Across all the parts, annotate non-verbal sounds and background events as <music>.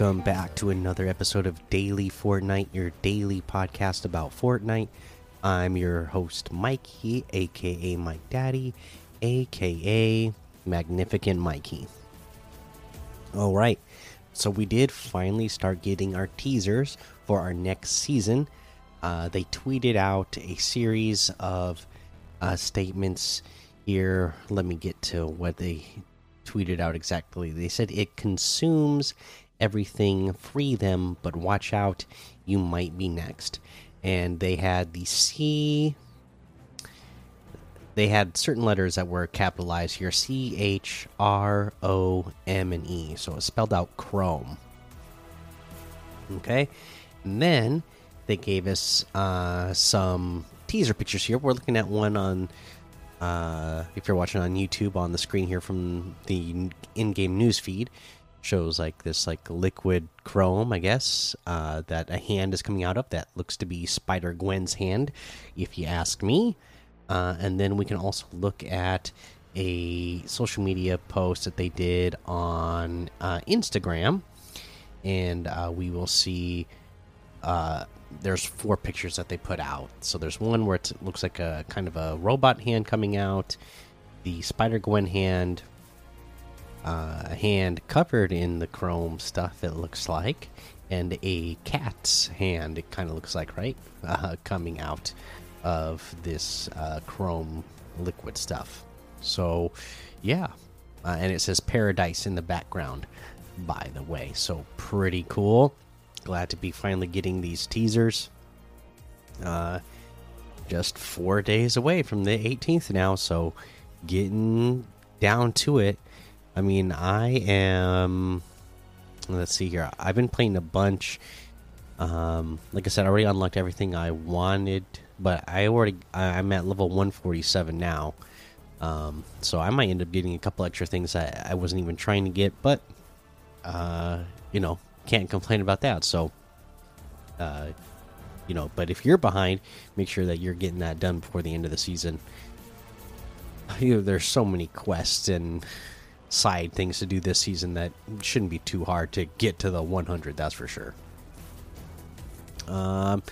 Welcome back to another episode of Daily Fortnite, your daily podcast about Fortnite. I'm your host, Mikey, aka Mike Daddy, aka Magnificent Mikey. All right, so we did finally start getting our teasers for our next season. Uh, they tweeted out a series of uh, statements here. Let me get to what they tweeted out exactly. They said it consumes everything, free them, but watch out, you might be next. And they had the C. They had certain letters that were capitalized here C, H, R, O, M, and E. So it spelled out Chrome. Okay. And then they gave us uh, some teaser pictures here. We're looking at one on, uh, if you're watching on YouTube, on the screen here from the in game news feed shows like this like liquid chrome i guess uh, that a hand is coming out of that looks to be spider gwen's hand if you ask me. Uh, and then we can also look at a social media post that they did on uh, instagram. And uh, we will see uh, there's four pictures that they put out. So there's one where it looks like a kind of a robot hand coming out the spider gwen hand uh, a hand covered in the chrome stuff, it looks like, and a cat's hand, it kind of looks like, right? Uh, coming out of this uh, chrome liquid stuff. So, yeah. Uh, and it says paradise in the background, by the way. So, pretty cool. Glad to be finally getting these teasers. Uh, just four days away from the 18th now. So, getting down to it I mean, I am. Let's see here. I've been playing a bunch. Um, like I said, I already unlocked everything I wanted, but I already I'm at level 147 now. Um, so I might end up getting a couple extra things that I wasn't even trying to get, but uh, you know, can't complain about that. So, uh, you know, but if you're behind, make sure that you're getting that done before the end of the season. You <laughs> know, there's so many quests and side things to do this season that shouldn't be too hard to get to the 100 that's for sure. Um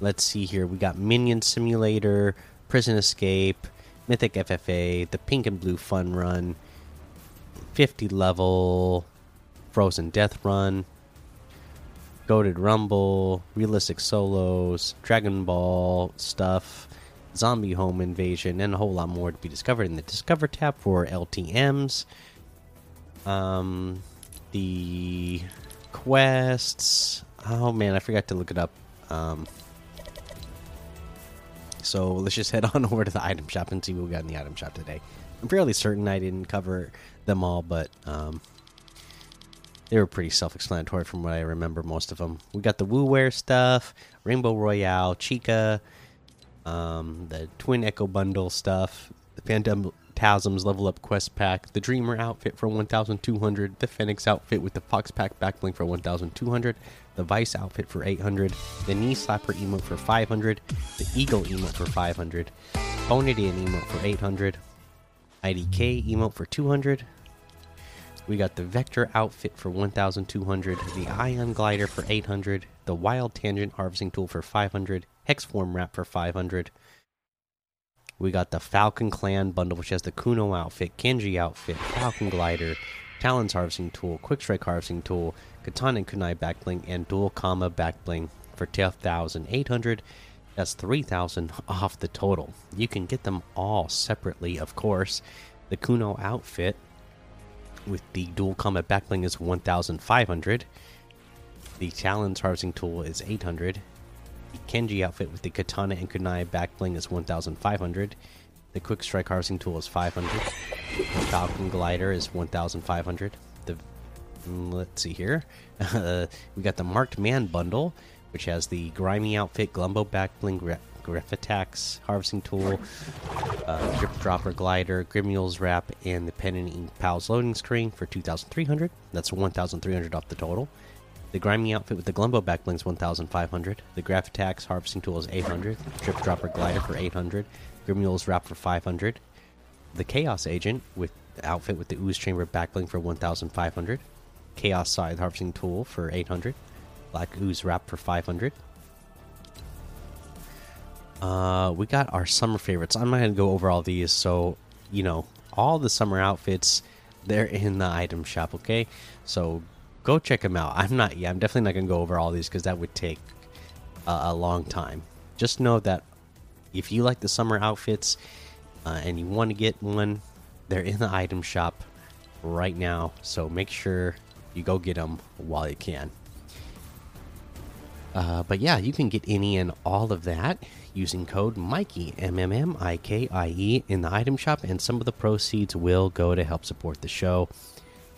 let's see here. We got minion simulator prison escape mythic ffa the pink and blue fun run 50 level frozen death run goaded rumble realistic solos dragon ball stuff zombie home invasion and a whole lot more to be discovered in the discover tab for ltms um, the quests. Oh man, I forgot to look it up. Um, so let's just head <laughs> on over to the item shop and see what we got in the item shop today. I'm fairly certain I didn't cover them all, but um, they were pretty self-explanatory from what I remember. Most of them. We got the WooWare stuff, Rainbow Royale, Chica, um, the Twin Echo Bundle stuff, the Phantom Tasm's level up quest pack, the Dreamer outfit for 1200, the Phoenix outfit with the Fox pack backbling for 1200, the Vice outfit for 800, the Knee Slapper emote for 500, the Eagle emote for 500, Bonadian emote for 800, IDK emote for 200. We got the Vector outfit for 1200, the Ion Glider for 800, the Wild Tangent harvesting tool for 500, Hex Form wrap for 500. We got the Falcon Clan bundle, which has the Kuno outfit, Kenji outfit, Falcon Glider, Talons harvesting tool, Quick Strike harvesting tool, Katana and Kunai backbling, and Dual Kama backbling for 12,800. That's 3,000 <laughs> off the total. You can get them all separately, of course. The Kuno outfit with the Dual Kama backbling is 1,500. The Talons harvesting tool is 800. Kenji outfit with the Katana and Kunai back bling is 1,500. The Quick Strike Harvesting Tool is 500. The Falcon Glider is 1,500. The mm, let's see here, <laughs> we got the Marked Man bundle, which has the Grimy outfit, Glumbo back bling, Griff attacks, Harvesting Tool, uh, Drip Dropper Glider, Grimule's Wrap, and the Pen and Ink Pals loading screen for 2,300. That's 1,300 off the total. The grimy outfit with the Glumbo backblings 1,500. The Graph Attacks Harvesting Tool is 800. Drip Dropper Glider for 800. Grimule's Wrap for 500. The Chaos Agent with outfit with the Ooze Chamber backbling for 1,500. Chaos Scythe Harvesting Tool for 800. Black Ooze Wrap for 500. Uh, we got our summer favorites. I'm not going to go over all these. So, you know, all the summer outfits, they're in the item shop, okay? So go check them out. I'm not, yeah, I'm definitely not going to go over all these because that would take a, a long time. Just know that if you like the summer outfits uh, and you want to get one, they're in the item shop right now. So make sure you go get them while you can. Uh, but yeah, you can get any and all of that using code Mikey M M M I K I E in the item shop, and some of the proceeds will go to help support the show.